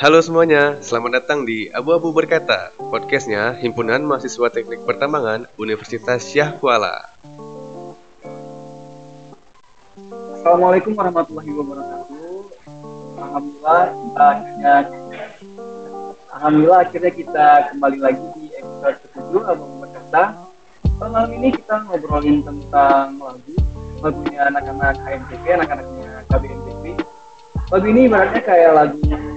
Halo semuanya, selamat datang di Abu-Abu Berkata, podcastnya Himpunan Mahasiswa Teknik Pertambangan Universitas Syah Kuala. Assalamualaikum warahmatullahi wabarakatuh. Alhamdulillah kita akhirnya Alhamdulillah akhirnya kita kembali lagi di episode ke-7 Abu-Abu Berkata. Malam ini kita ngobrolin tentang lagu lagunya anak-anak HMTP, anak-anaknya KBMTP. Lagu ini ibaratnya kayak lagu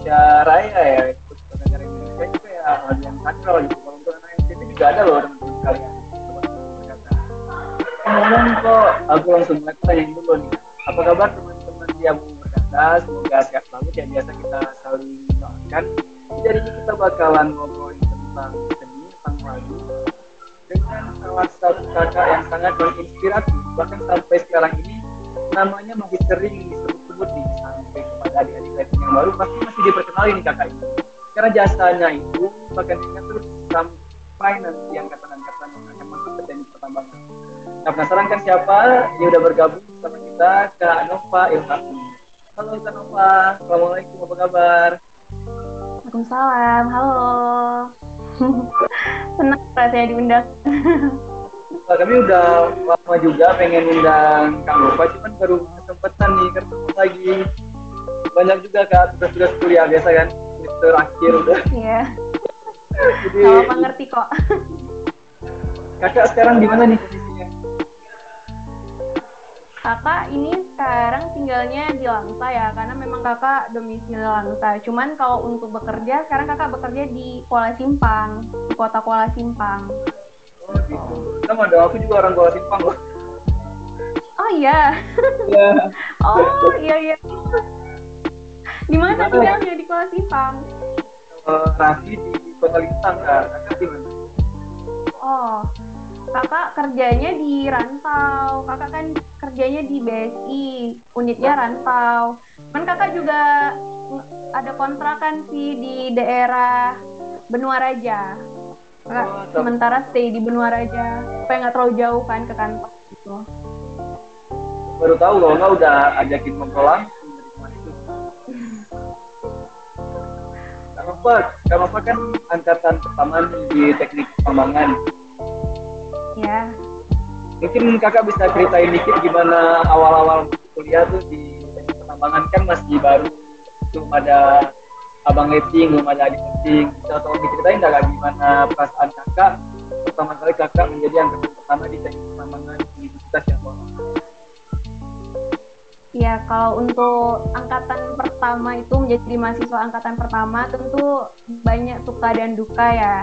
Indonesia Raya ya, untuk negara Indonesia itu kayak lagu yang sakral gitu. Kalau untuk anak HMTP juga ada loh teman-teman kalian. Berkata. Ngomong kok, aku langsung mulai tanya dulu nih. Apa kabar teman-teman di Abu Berkata? Semoga sehat selalu. Kayak biasa kita saling doakan. Jadi kita bakalan ngobrolin tentang seni, tentang lagu, dengan salah satu kakak yang sangat menginspirasi bahkan sampai sekarang ini namanya masih sering disebut-sebut nih sampai kepada adik-adik lain yang baru pasti masih diperkenalkan nih kakak ini. Karena jasanya itu bahkan ingat terus sampai nanti yang kata-kata akan masuk ke teknik pertambangan. Nah penasaran kan siapa yang udah bergabung sama kita Kak Nova Ilhami halo Kak Nova. Assalamualaikum. Apa kabar? Waalaikumsalam, halo. Senang rasanya diundang. Nah, kami udah lama juga pengen undang Kang Nova, cuman baru kesempatan nih ketemu lagi. Banyak juga kak tugas-tugas kuliah biasa kan, semester akhir udah. Iya, Jadi kalau apa ngerti kok. kakak sekarang di mana nih posisinya? Kakak ini sekarang tinggalnya di Langsa ya, karena memang kakak domisili Langsa. Cuman kalau untuk bekerja, sekarang kakak bekerja di Kuala Simpang, di kota Kuala Simpang. Oh gitu. Sama dong, aku juga orang Kuala Simpang loh. Oh iya, Ya, oh iya iya. Di mana tinggalnya di Kuala Simpang? eh, Raffi di Kota Lintang kak. Kakak di mana? Oh, kakak kerjanya di rantau. Kakak kan kerjanya di BSI, unitnya rantau. Kan kakak juga ada kontrakan sih di daerah Benua Raja. Kakak Oh, sementara stay di Benua Raja, supaya nggak terlalu jauh kan ke kantor gitu. Baru tahu kalau nggak udah ajakin ngobrol langsung Nova, Kak Nova kan angkatan pertama di teknik pertambangan. Ya, Mungkin kakak bisa ceritain dikit gimana awal-awal kuliah tuh di teknik pertambangan kan masih baru belum ada abang leting, belum ada adik leting. Bisa tolong diceritain nggak gimana perasaan kakak pertama kali kakak menjadi angkatan pertama di teknik pertambangan Universitas yang Bawah. Ya, kalau untuk angkatan pertama itu menjadi mahasiswa angkatan pertama tentu banyak suka dan duka ya.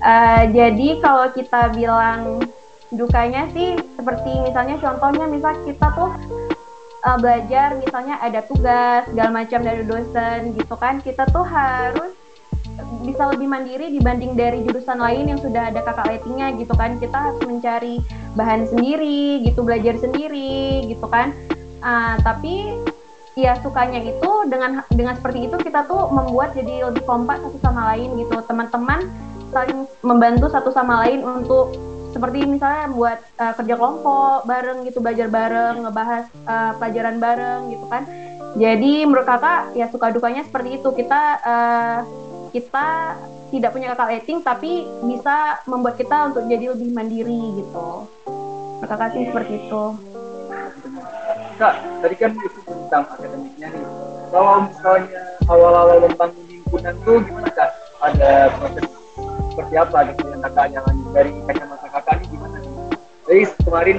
Eh, jadi kalau kita bilang dukanya sih seperti misalnya contohnya misal kita tuh eh, belajar misalnya ada tugas segala macam dari dosen gitu kan kita tuh harus bisa lebih mandiri dibanding dari jurusan lain yang sudah ada kakak lightingnya gitu kan kita harus mencari bahan sendiri gitu belajar sendiri gitu kan Ah, tapi ya sukanya itu dengan dengan seperti itu kita tuh membuat jadi lebih kompak satu sama lain gitu. Teman-teman saling membantu satu sama lain untuk seperti misalnya buat eh, kerja kelompok bareng gitu belajar bareng ngebahas eh, pelajaran bareng gitu kan. Jadi menurut kakak ya suka dukanya seperti itu. Kita eh, kita tidak punya kakak rating tapi bisa membuat kita untuk jadi lebih mandiri gitu. Kakak sih seperti itu Kak, tadi kan itu tentang akademiknya nih. Kalau misalnya awal-awal tentang himpunan tuh gimana kak? Ada proses seperti apa gitu yang kakak jalani dari kacamata kakak ini gimana nih? Jadi kemarin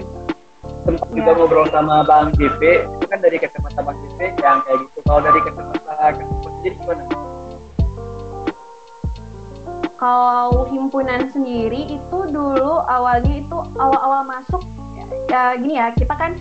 sempat juga Ya. ngobrol sama Bang JP, itu kan dari kacamata Bang JP yang kayak gitu. Kalau dari kacamata Kak sendiri gimana? kalau himpunan sendiri itu dulu awalnya itu awal-awal masuk ya gini ya kita kan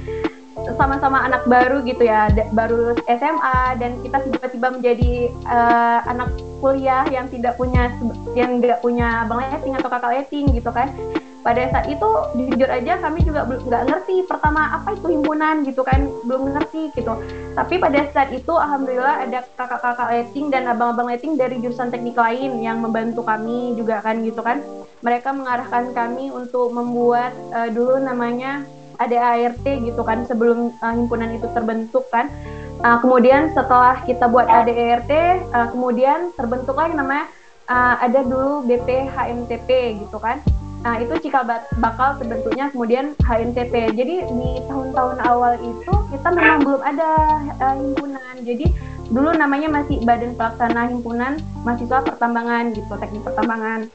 sama-sama anak baru gitu ya baru SMA dan kita tiba-tiba menjadi eh, anak kuliah yang tidak punya yang nggak punya bang leting atau kakak leting gitu kan. Pada saat itu jujur aja kami juga nggak ngerti pertama apa itu himpunan gitu kan belum ngerti gitu. Tapi pada saat itu alhamdulillah ada kakak-kakak leting dan abang-abang leting dari jurusan teknik lain yang membantu kami juga kan gitu kan. Mereka mengarahkan kami untuk membuat eh, dulu namanya ada ART gitu kan sebelum eh, himpunan itu terbentuk kan Uh, kemudian setelah kita buat ADRT, uh, kemudian terbentuklah yang namanya uh, ada dulu BPHMTP gitu kan. Nah, itu cikal bakal terbentuknya kemudian HMTP. Jadi di tahun-tahun awal itu kita memang belum ada uh, himpunan. Jadi dulu namanya masih Badan Pelaksana Himpunan Mahasiswa Pertambangan gitu, teknik pertambangan.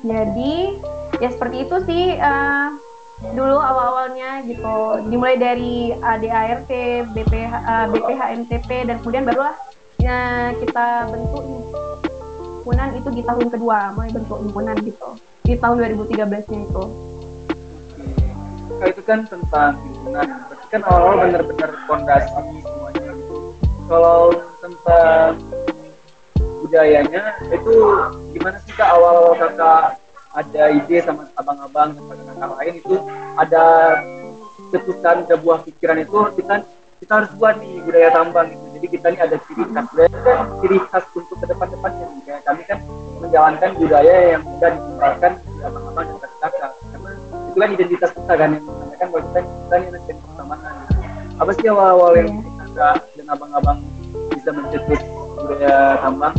Jadi ya seperti itu sih uh, dulu awal-awalnya gitu dimulai dari ADART, BP, uh, BPHMTP dan kemudian barulah ya, kita bentuk himpunan itu di tahun kedua mulai bentuk himpunan gitu di tahun 2013-nya itu. Oke. itu kan tentang himpunan, berarti kan awal-awal benar-benar fondasi semuanya gitu. Kalau tentang budayanya itu gimana sih kak awal kakak ada ide sama abang-abang dan kakak lain itu ada cetusan ada buah pikiran itu kita kita harus buat nih budaya tambang gitu. Jadi kita ini ada ciri khas budaya kan ciri khas untuk ke depan depannya kayak kami kan menjalankan budaya yang sudah dikembangkan di abang-abang dan kakak karena itu kan identitas kita kan yang menandakan bahwa kita kita ini anak dari apa sih awal-awal yang kita dan abang-abang bisa mencetus budaya tambang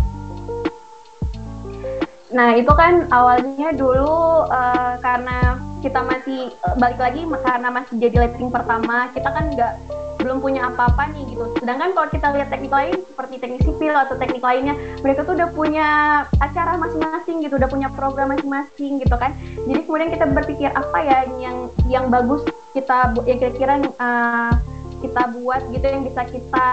Nah itu kan awalnya dulu uh, karena kita masih uh, balik lagi karena masih jadi letting pertama kita kan nggak belum punya apa-apa nih gitu. Sedangkan kalau kita lihat teknik lain seperti teknik sipil atau teknik lainnya, mereka tuh udah punya acara masing-masing gitu, udah punya program masing-masing gitu kan. Jadi kemudian kita berpikir apa ya yang yang bagus kita ya kira-kira uh, kita buat gitu yang bisa kita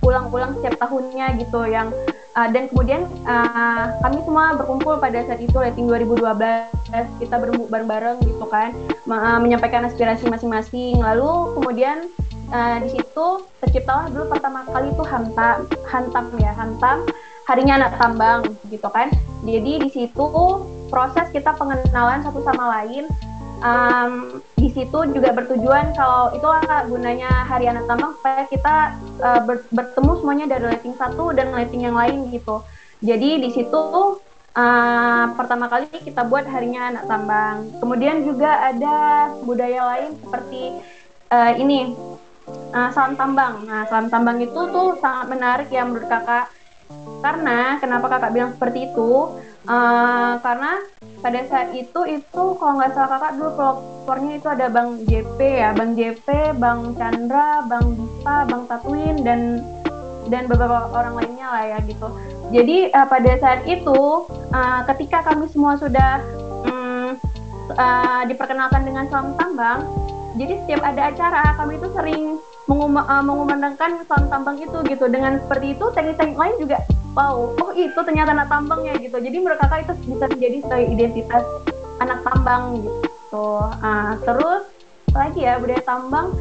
ulang-ulang setiap tahunnya gitu yang uh, dan kemudian uh, kami semua berkumpul pada saat itu rating 2012 kita bareng-bareng gitu kan uh, menyampaikan aspirasi masing-masing. Lalu kemudian uh, di situ terciptalah dulu pertama kali itu hantam hantam ya hantam harinya anak tambang gitu kan. Jadi di situ proses kita pengenalan satu sama lain um, di situ juga bertujuan kalau itulah gunanya Hari Anak Tambang supaya kita uh, ber, bertemu semuanya dari lighting satu dan lighting yang lain gitu. Jadi di situ uh, pertama kali kita buat Harinya Anak Tambang. Kemudian juga ada budaya lain seperti uh, ini uh, salam tambang. Nah salam tambang itu tuh sangat menarik ya menurut kakak. Karena kenapa kakak bilang seperti itu? Uh, karena pada saat itu itu kalau nggak salah kakak dulu pelopornya itu ada Bang JP ya, Bang JP, Bang Chandra, Bang Dipa, Bang Tatwin dan dan beberapa orang lainnya lah ya gitu. Jadi uh, pada saat itu uh, ketika kami semua sudah um, uh, diperkenalkan dengan salam tambang, jadi setiap ada acara kami itu sering mengum uh, mengumandangkan salam tambang itu gitu. Dengan seperti itu teknik-teknik lain juga wow oh itu ternyata anak tambang ya gitu. Jadi menurut kakak itu bisa menjadi sebagai identitas anak tambang gitu. Uh, terus lagi ya budaya tambang?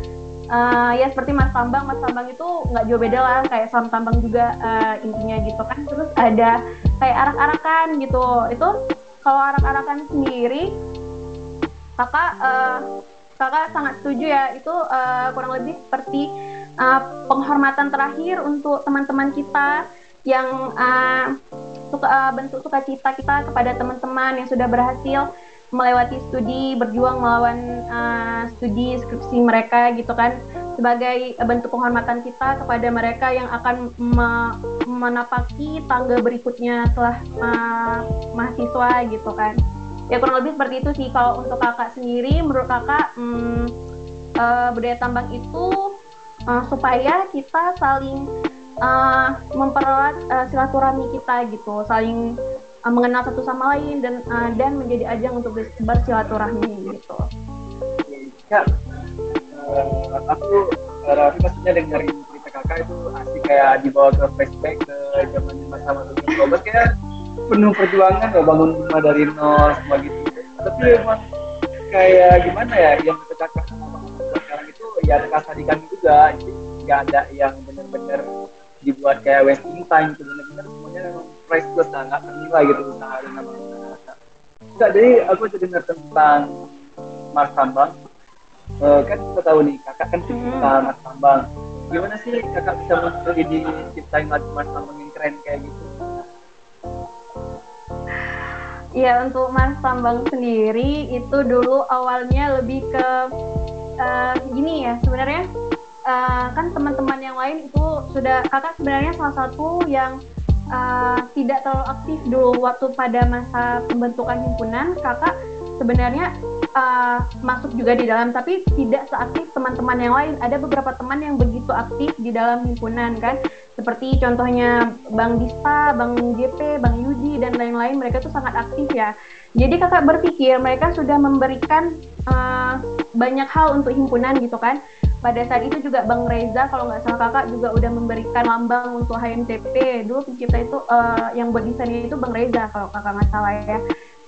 Uh, ya seperti mas tambang. Mas tambang itu nggak jauh beda lah kayak salam tambang juga uh, intinya gitu kan. Terus ada kayak arak-arakan gitu. Itu kalau arak-arakan sendiri kakak uh, kakak sangat setuju ya. Itu uh, kurang lebih seperti uh, penghormatan terakhir untuk teman-teman kita yang uh, suka uh, bentuk sukacita kita kepada teman-teman yang sudah berhasil melewati studi berjuang melawan uh, studi skripsi mereka gitu kan sebagai bentuk penghormatan kita kepada mereka yang akan me menapaki tangga berikutnya setelah uh, mahasiswa gitu kan. Ya kurang lebih seperti itu sih kalau untuk kakak sendiri. Menurut kakak hmm, uh, budaya tambang itu uh, supaya kita saling uh, mempererat uh, silaturahmi kita gitu, saling uh, mengenal satu sama lain dan uh, dan menjadi ajang untuk bersilaturahmi gitu. Ya, uh, aku uh, maksudnya dengerin cerita kakak itu asik kayak dibawa ke flashback ke zaman masa masa Robert kayak penuh perjuangan ya bangun rumah dari nol semua gitu. Tapi emang kayak gimana ya yang kakak sama sekarang itu ya terasa di kami juga, jadi nggak ada yang benar-benar dibuat kayak wasting time gitu benar-benar semuanya priceless lah nggak ternilai gitu usaha dan apa Enggak, jadi aku juga dengar tentang Mas Tambang uh, kan kita tahu nih kakak kan cerita hmm. Mas Tambang gimana sih kakak bisa muncul di ciptain lagu Mas Tambang yang keren kayak gitu? Iya untuk Mas Tambang sendiri itu dulu awalnya lebih ke uh, gini ya sebenarnya uh, kan teman-teman yang lain itu sudah kakak sebenarnya salah satu yang uh, tidak terlalu aktif dulu waktu pada masa pembentukan himpunan. Kakak sebenarnya uh, masuk juga di dalam tapi tidak seaktif teman-teman yang lain. Ada beberapa teman yang begitu aktif di dalam himpunan kan? Seperti contohnya Bang Dista, Bang JP, Bang Yudi dan lain-lain. Mereka tuh sangat aktif ya. Jadi kakak berpikir mereka sudah memberikan uh, banyak hal untuk himpunan gitu kan pada saat itu juga Bang Reza kalau nggak salah kakak juga udah memberikan lambang untuk HMTP dulu pencipta itu uh, yang buat desainnya itu Bang Reza kalau kakak nggak salah ya.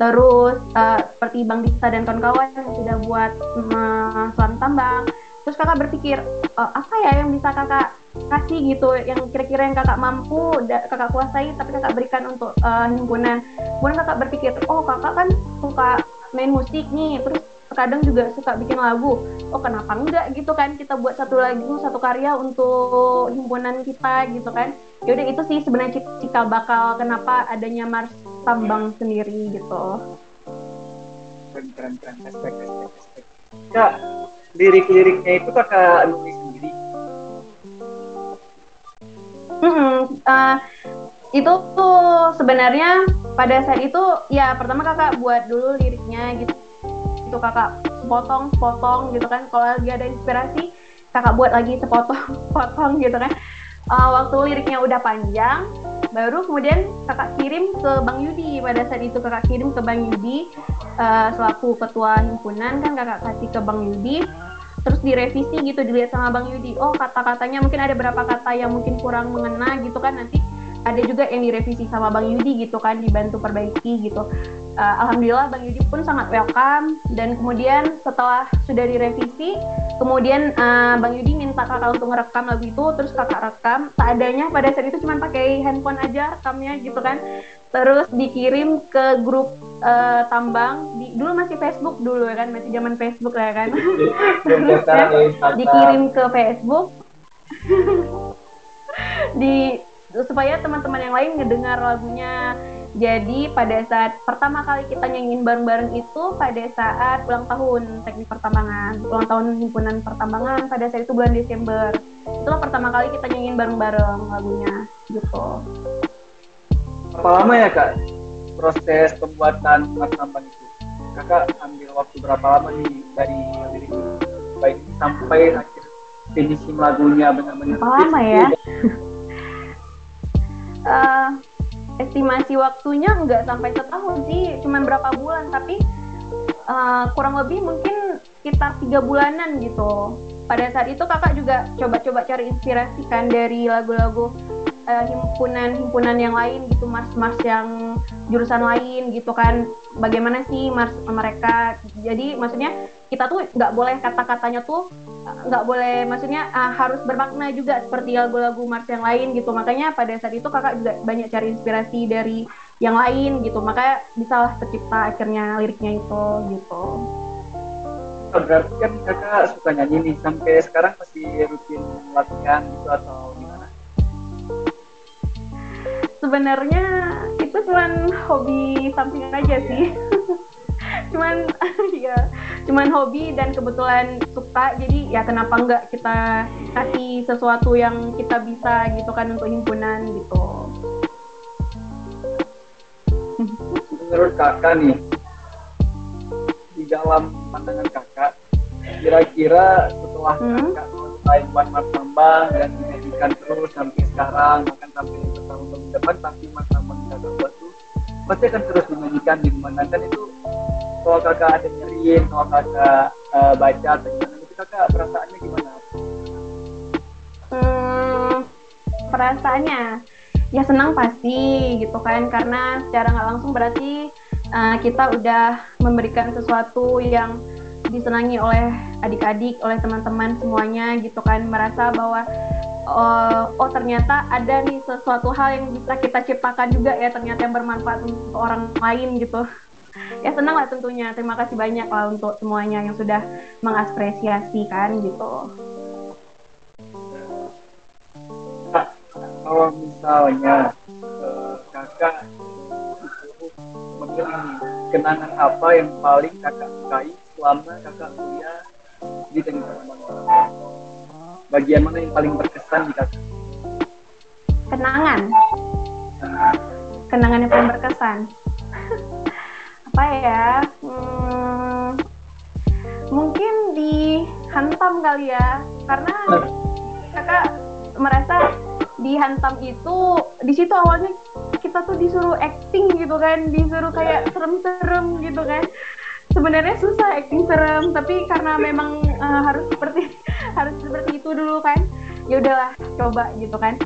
Terus uh, seperti Bang Dista dan kawan-kawan yang sudah buat uh, selam tambang. Terus kakak berpikir uh, apa ya yang bisa kakak kasih gitu yang kira-kira yang kakak mampu kakak kuasai tapi kakak berikan untuk uh, himpunan? Kemudian kakak berpikir oh kakak kan suka main musik nih terus kadang juga suka bikin lagu oh kenapa enggak gitu kan kita buat satu lagu satu karya untuk himpunan kita gitu kan yaudah itu sih sebenarnya cikal bakal kenapa adanya Mars tambang sendiri gitu. Keren keren keren. Kak, lirik-liriknya itu kakak nulis sendiri. Hmm, uh, itu tuh sebenarnya pada saat itu ya pertama kakak buat dulu liriknya gitu itu kakak sepotong sepotong gitu kan. Kalau lagi ada inspirasi kakak buat lagi sepotong potong gitu kan. Uh, waktu liriknya udah panjang baru kemudian kakak kirim ke Bang Yudi. Pada saat itu kakak kirim ke Bang Yudi uh, selaku ketua himpunan kan kakak kasih ke Bang Yudi. Terus direvisi gitu dilihat sama Bang Yudi. Oh kata-katanya mungkin ada beberapa kata yang mungkin kurang mengena gitu kan. Nanti ada juga yang direvisi sama Bang Yudi gitu kan dibantu perbaiki gitu uh, alhamdulillah Bang Yudi pun sangat welcome. Dan kemudian setelah sudah direvisi kemudian uh, Bang Yudi minta kakak untuk merekam lagu itu terus kakak rekam. Seadanya pada saat itu cuma pakai handphone aja rekamnya gitu kan. Terus dikirim ke grup uh, tambang. Di, dulu masih Facebook dulu ya kan masih zaman Facebook ya kan. Dikirim ke Facebook. Di supaya teman-teman yang lain ngedengar lagunya. Jadi pada saat pertama kali kita nyanyiin bareng-bareng itu pada saat ulang tahun teknik pertambangan, ulang tahun himpunan pertambangan pada saat itu bulan Desember. Itulah pertama kali kita nyanyiin bareng-bareng lagunya gitu. Berapa lama ya kak proses pembuatan mas tambang itu? Kakak ambil waktu berapa lama nih dari lirik baik sampai akhir finishing lagunya benar-benar? Berapa lama ya? uh, estimasi waktunya nggak sampai setahun sih, cuma berapa bulan, tapi uh, kurang lebih mungkin sekitar tiga bulanan gitu. Pada saat itu kakak juga coba-coba cari inspirasi kan dari lagu-lagu uh, himpunan-himpunan yang lain gitu, mars-mars yang jurusan lain gitu kan. Bagaimana sih mars mereka? Jadi maksudnya kita tuh nggak boleh kata-katanya tuh nggak boleh maksudnya uh, harus bermakna juga seperti lagu-lagu Mars yang lain gitu. Makanya pada saat itu kakak juga banyak cari inspirasi dari yang lain gitu. Makanya bisalah tercipta akhirnya liriknya itu gitu. Oh, berarti kan kakak suka nyanyi nih sampai sekarang masih rutin latihan gitu atau gimana? Sebenarnya itu cuma hobi sampingan aja sih cuman ya cuman hobi dan kebetulan suka jadi ya kenapa enggak kita kasih sesuatu yang kita bisa gitu kan untuk himpunan gitu menurut kakak nih di dalam pandangan kakak kira-kira setelah hmm? kakak selesai buat martambang dan menjadikan terus sampai sekarang bahkan sampai tahun depan pasti martambang kakak buat tuh pasti akan terus dinyanyikan dimanakan itu kalau kakak ada nyeriin kalau kakak uh, baca atau gimana itu kakak perasaannya gimana? Hmm, perasaannya ya senang pasti gitu kan karena secara nggak langsung berarti uh, kita udah memberikan sesuatu yang disenangi oleh adik-adik oleh teman-teman semuanya gitu kan merasa bahwa oh, oh ternyata ada nih sesuatu hal yang bisa kita ciptakan juga ya ternyata yang bermanfaat untuk orang lain gitu ya senang lah tentunya terima kasih banyak lah untuk semuanya yang sudah mengapresiasi kan gitu nah, kalau misalnya uh, kakak memilih kenangan apa yang paling kakak sukai selama kakak kuliah di teknik pertambangan bagian mana yang paling berkesan di kakak? Kenangan. Kenangan yang paling berkesan. Apa ya? Hmm, mungkin dihantam kali ya, karena kakak merasa dihantam itu di situ awalnya kita tuh disuruh acting gitu kan, disuruh kayak serem-serem gitu kan. Sebenarnya susah acting serem tapi karena memang uh, harus seperti harus seperti itu dulu kan. Ya udahlah coba gitu kan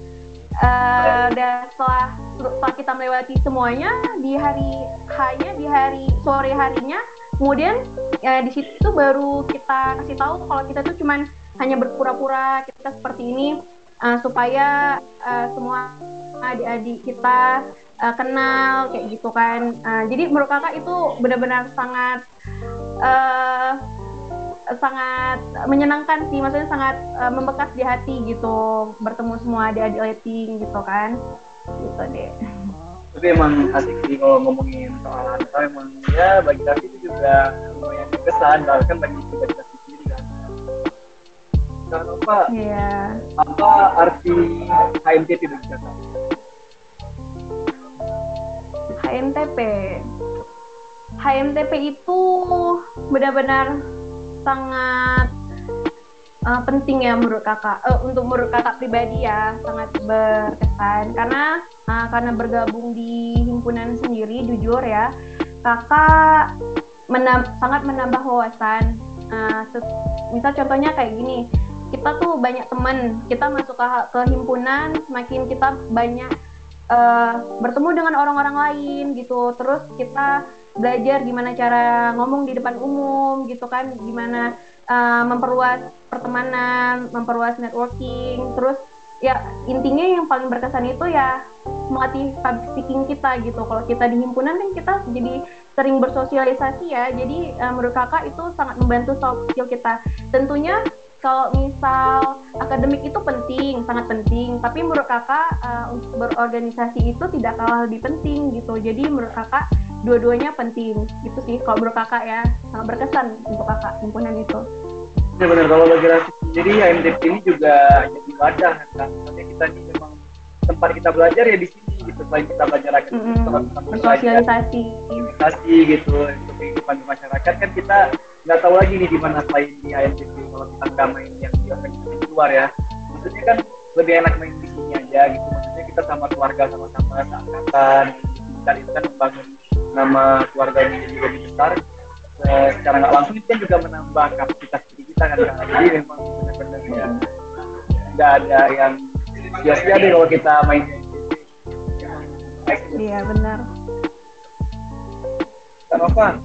uh, dan setelah setelah kita melewati semuanya di hari hanya di hari sore harinya kemudian ya di situ baru kita kasih tahu kalau kita tuh cuman hanya berpura-pura kita seperti ini uh, supaya uh, semua adik-adik kita uh, kenal kayak gitu kan. Uh, jadi menurut kakak itu benar-benar sangat uh, sangat menyenangkan sih maksudnya sangat uh, membekas di hati gitu bertemu semua adik-adik lighting gitu kan. Gitu deh. Tapi emang asik sih kalau ngomongin soal Anta emang ya bagi kami itu juga lumayan berkesan bahkan bagi bagi kami sendiri kan. Kak apa yeah. apa arti HMTP bagi kakak HMTP HMTP itu benar-benar sangat uh, penting ya menurut kakak. Uh, untuk menurut kakak pribadi ya sangat berkesan. Karena uh, karena bergabung di himpunan sendiri jujur ya kakak menam sangat menambah wawasan. Uh, misal contohnya kayak gini kita tuh banyak teman. Kita masuk ke, ke himpunan semakin kita banyak uh, bertemu dengan orang-orang lain gitu. Terus kita belajar gimana cara ngomong di depan umum gitu kan gimana uh, memperluas pertemanan memperluas networking terus ya intinya yang paling berkesan itu ya melatih public speaking kita gitu kalau kita di himpunan kan kita jadi sering bersosialisasi ya jadi uh, menurut kakak itu sangat membantu soft skill kita tentunya kalau misal akademik itu penting, sangat penting. Tapi menurut kakak uh, untuk berorganisasi itu tidak kalah lebih penting gitu. Jadi menurut kakak dua-duanya penting gitu sih. Kalau menurut kakak ya sangat berkesan untuk kakak himpunan itu. Ya benar kalau bagi Rafi sendiri ya MDP ini juga jadi wadah kan. Maksudnya kita ini memang tempat kita belajar ya di sini gitu. Selain kita belajar akademik, mm -hmm. bersosialisasi, sosialisasi gitu untuk kehidupan masyarakat kan kita nggak tahu lagi nih di mana selain di IMTP kalau kita nggak main yang di organisasi luar ya maksudnya kan lebih enak main di sini aja gitu maksudnya kita sama keluarga sama-sama seangkatan dan itu kan membangun nama keluarga ini jadi lebih besar eh, secara nggak langsung itu kan juga menambah kapasitas diri kita kan jadi memang benar-benar ya nggak ada yang sia-sia deh kalau kita main iya benar Kenapa?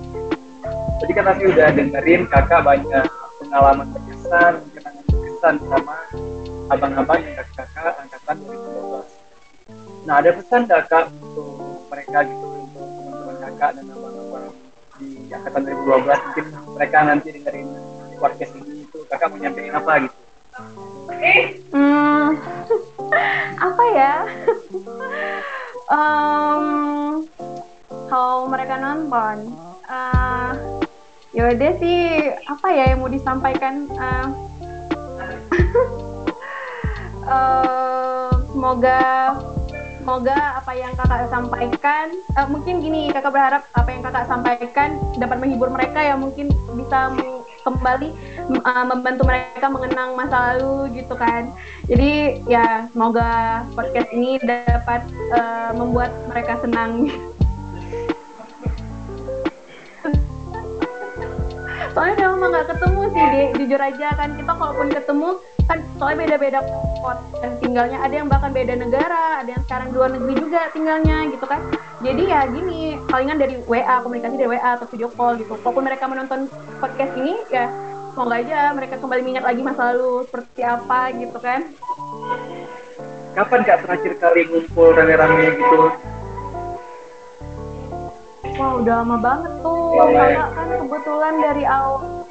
Tadi kan tadi udah dengerin kakak banyak pengalaman berkesan, kenangan berkesan sama abang-abang yang kakak angkatan 2012. Nah ada pesan kakak untuk mereka gitu kakak dan abang-abang di angkatan 2012 mungkin mereka nanti dengerin podcast ini itu kakak mau nyampein apa gitu? Hmm, apa ya? um, kalau mereka nonton, uh, ya udah sih apa ya yang mau disampaikan uh, uh, semoga semoga apa yang kakak sampaikan uh, mungkin gini kakak berharap apa yang kakak sampaikan dapat menghibur mereka ya mungkin bisa kembali uh, membantu mereka mengenang masa lalu gitu kan. Jadi ya semoga podcast ini dapat uh, membuat mereka senang. Soalnya memang nggak ketemu sih deh jujur aja kan kita kalaupun ketemu kan soalnya beda-beda kota dan tinggalnya ada yang bahkan beda negara ada yang sekarang dua negeri juga tinggalnya gitu kan. Jadi ya gini palingan dari WA komunikasi dari WA atau video call gitu. Walaupun mereka menonton podcast ini ya semoga aja mereka kembali minyak lagi masa lalu seperti apa gitu kan. Kapan kak terakhir kali ngumpul rame-rame gitu? Wah udah lama banget tuh. Lama ya? kan kebetulan dari awal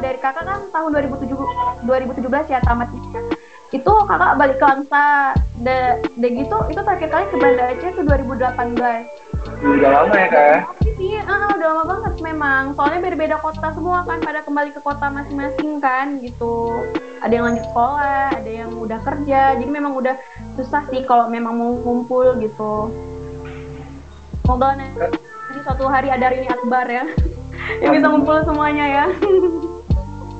dari kakak kan tahun 2007 2017 ya tamatnya. Itu kakak balik ke Langsa. De, de gitu itu terakhir kali ke Banda Aceh itu 2018. Udah lama ya kak? sih, ah, udah lama banget memang. Soalnya beda-beda kota semua kan, pada kembali ke kota masing-masing kan, gitu. Ada yang lanjut sekolah, ada yang udah kerja. Jadi memang udah susah sih kalau memang mau ngumpul gitu. Semoga nanti suatu hari ada ini akbar ya, yang bisa ngumpul semuanya ya.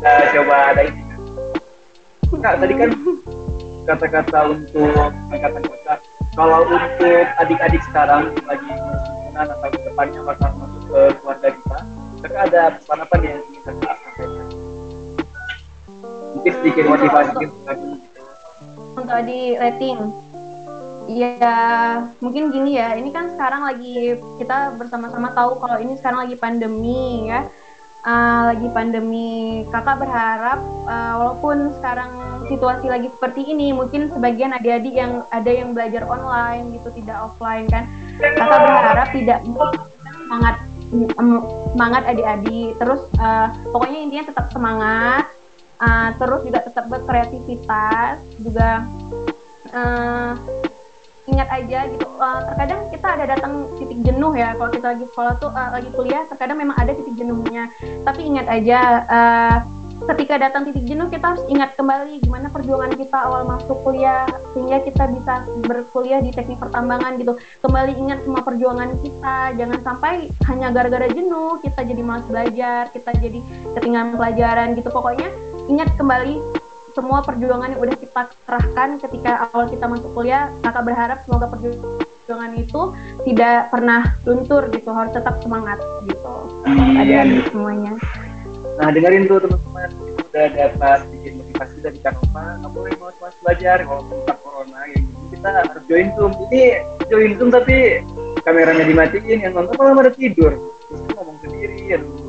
Nah, coba ada ini. Kak, tadi kan kata-kata untuk angkatan kota. Kalau untuk adik-adik sekarang lagi himpunan atau depannya bakal masuk ke keluarga kita, tapi ada pesan apa nih yang ingin kakak sampaikan? Mungkin sedikit motivasi. Untuk adik rating, ya mungkin gini ya. Ini kan sekarang lagi kita bersama-sama tahu kalau ini sekarang lagi pandemi ya. Uh, lagi pandemi, kakak berharap uh, walaupun sekarang situasi lagi seperti ini, mungkin sebagian adik-adik yang ada yang belajar online gitu, tidak offline kan, kakak berharap tidak semangat semangat adik-adik, terus uh, pokoknya intinya tetap semangat, uh, terus juga tetap berkreativitas, juga uh, ingat aja gitu. Uh, terkadang kita ada datang titik jenuh ya kalau kita lagi sekolah tuh uh, lagi kuliah terkadang memang ada titik jenuhnya. Tapi ingat aja uh, ketika datang titik jenuh kita harus ingat kembali gimana perjuangan kita awal masuk kuliah sehingga kita bisa berkuliah di teknik pertambangan gitu. Kembali ingat semua perjuangan kita jangan sampai hanya gara-gara jenuh kita jadi malas belajar kita jadi ketinggalan pelajaran gitu. Pokoknya ingat kembali semua perjuangan yang udah kita kerahkan ketika awal kita masuk kuliah kakak berharap semoga perjuangan itu tidak pernah luntur gitu harus tetap semangat gitu. Ada semuanya. Nah dengerin tuh teman-teman udah dapat sedikit motivasi dari Kanova nggak boleh mau semangat belajar kalau tentang corona ya gitu. Kita harus join zoom. Ini join zoom tapi kameranya dimatiin yang nonton malah pada tidur. Terus ngomong sendiri aduh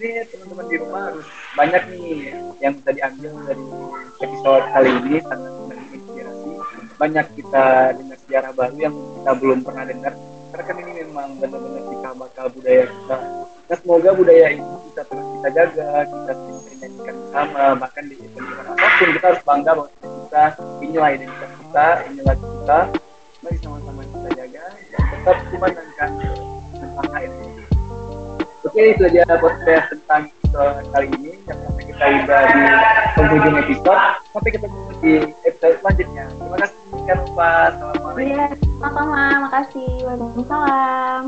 jadi teman-teman di rumah harus banyak nih yang bisa diambil dari episode kali ini sangat menginspirasi banyak kita dengar sejarah baru yang kita belum pernah dengar. Karena kan ini memang benar-benar cikal bakal budaya kita. Nah semoga budaya ini bisa terus kita jaga kita terus nyanyikan bersama bahkan di event apa pun kita harus bangga bahwa kita inilah identitas kita inilah kita. Mari sama-sama kita jaga dan tetap kumandangkan tentang HRD Oke, itu aja podcast tentang episode kali ini. Yang sampai kita udah di penghujung episode. Sampai ketemu di episode selanjutnya. Terima kasih, Kan Lupa. Assalamualaikum. Iya, sama-sama. Makasih. Waalaikumsalam.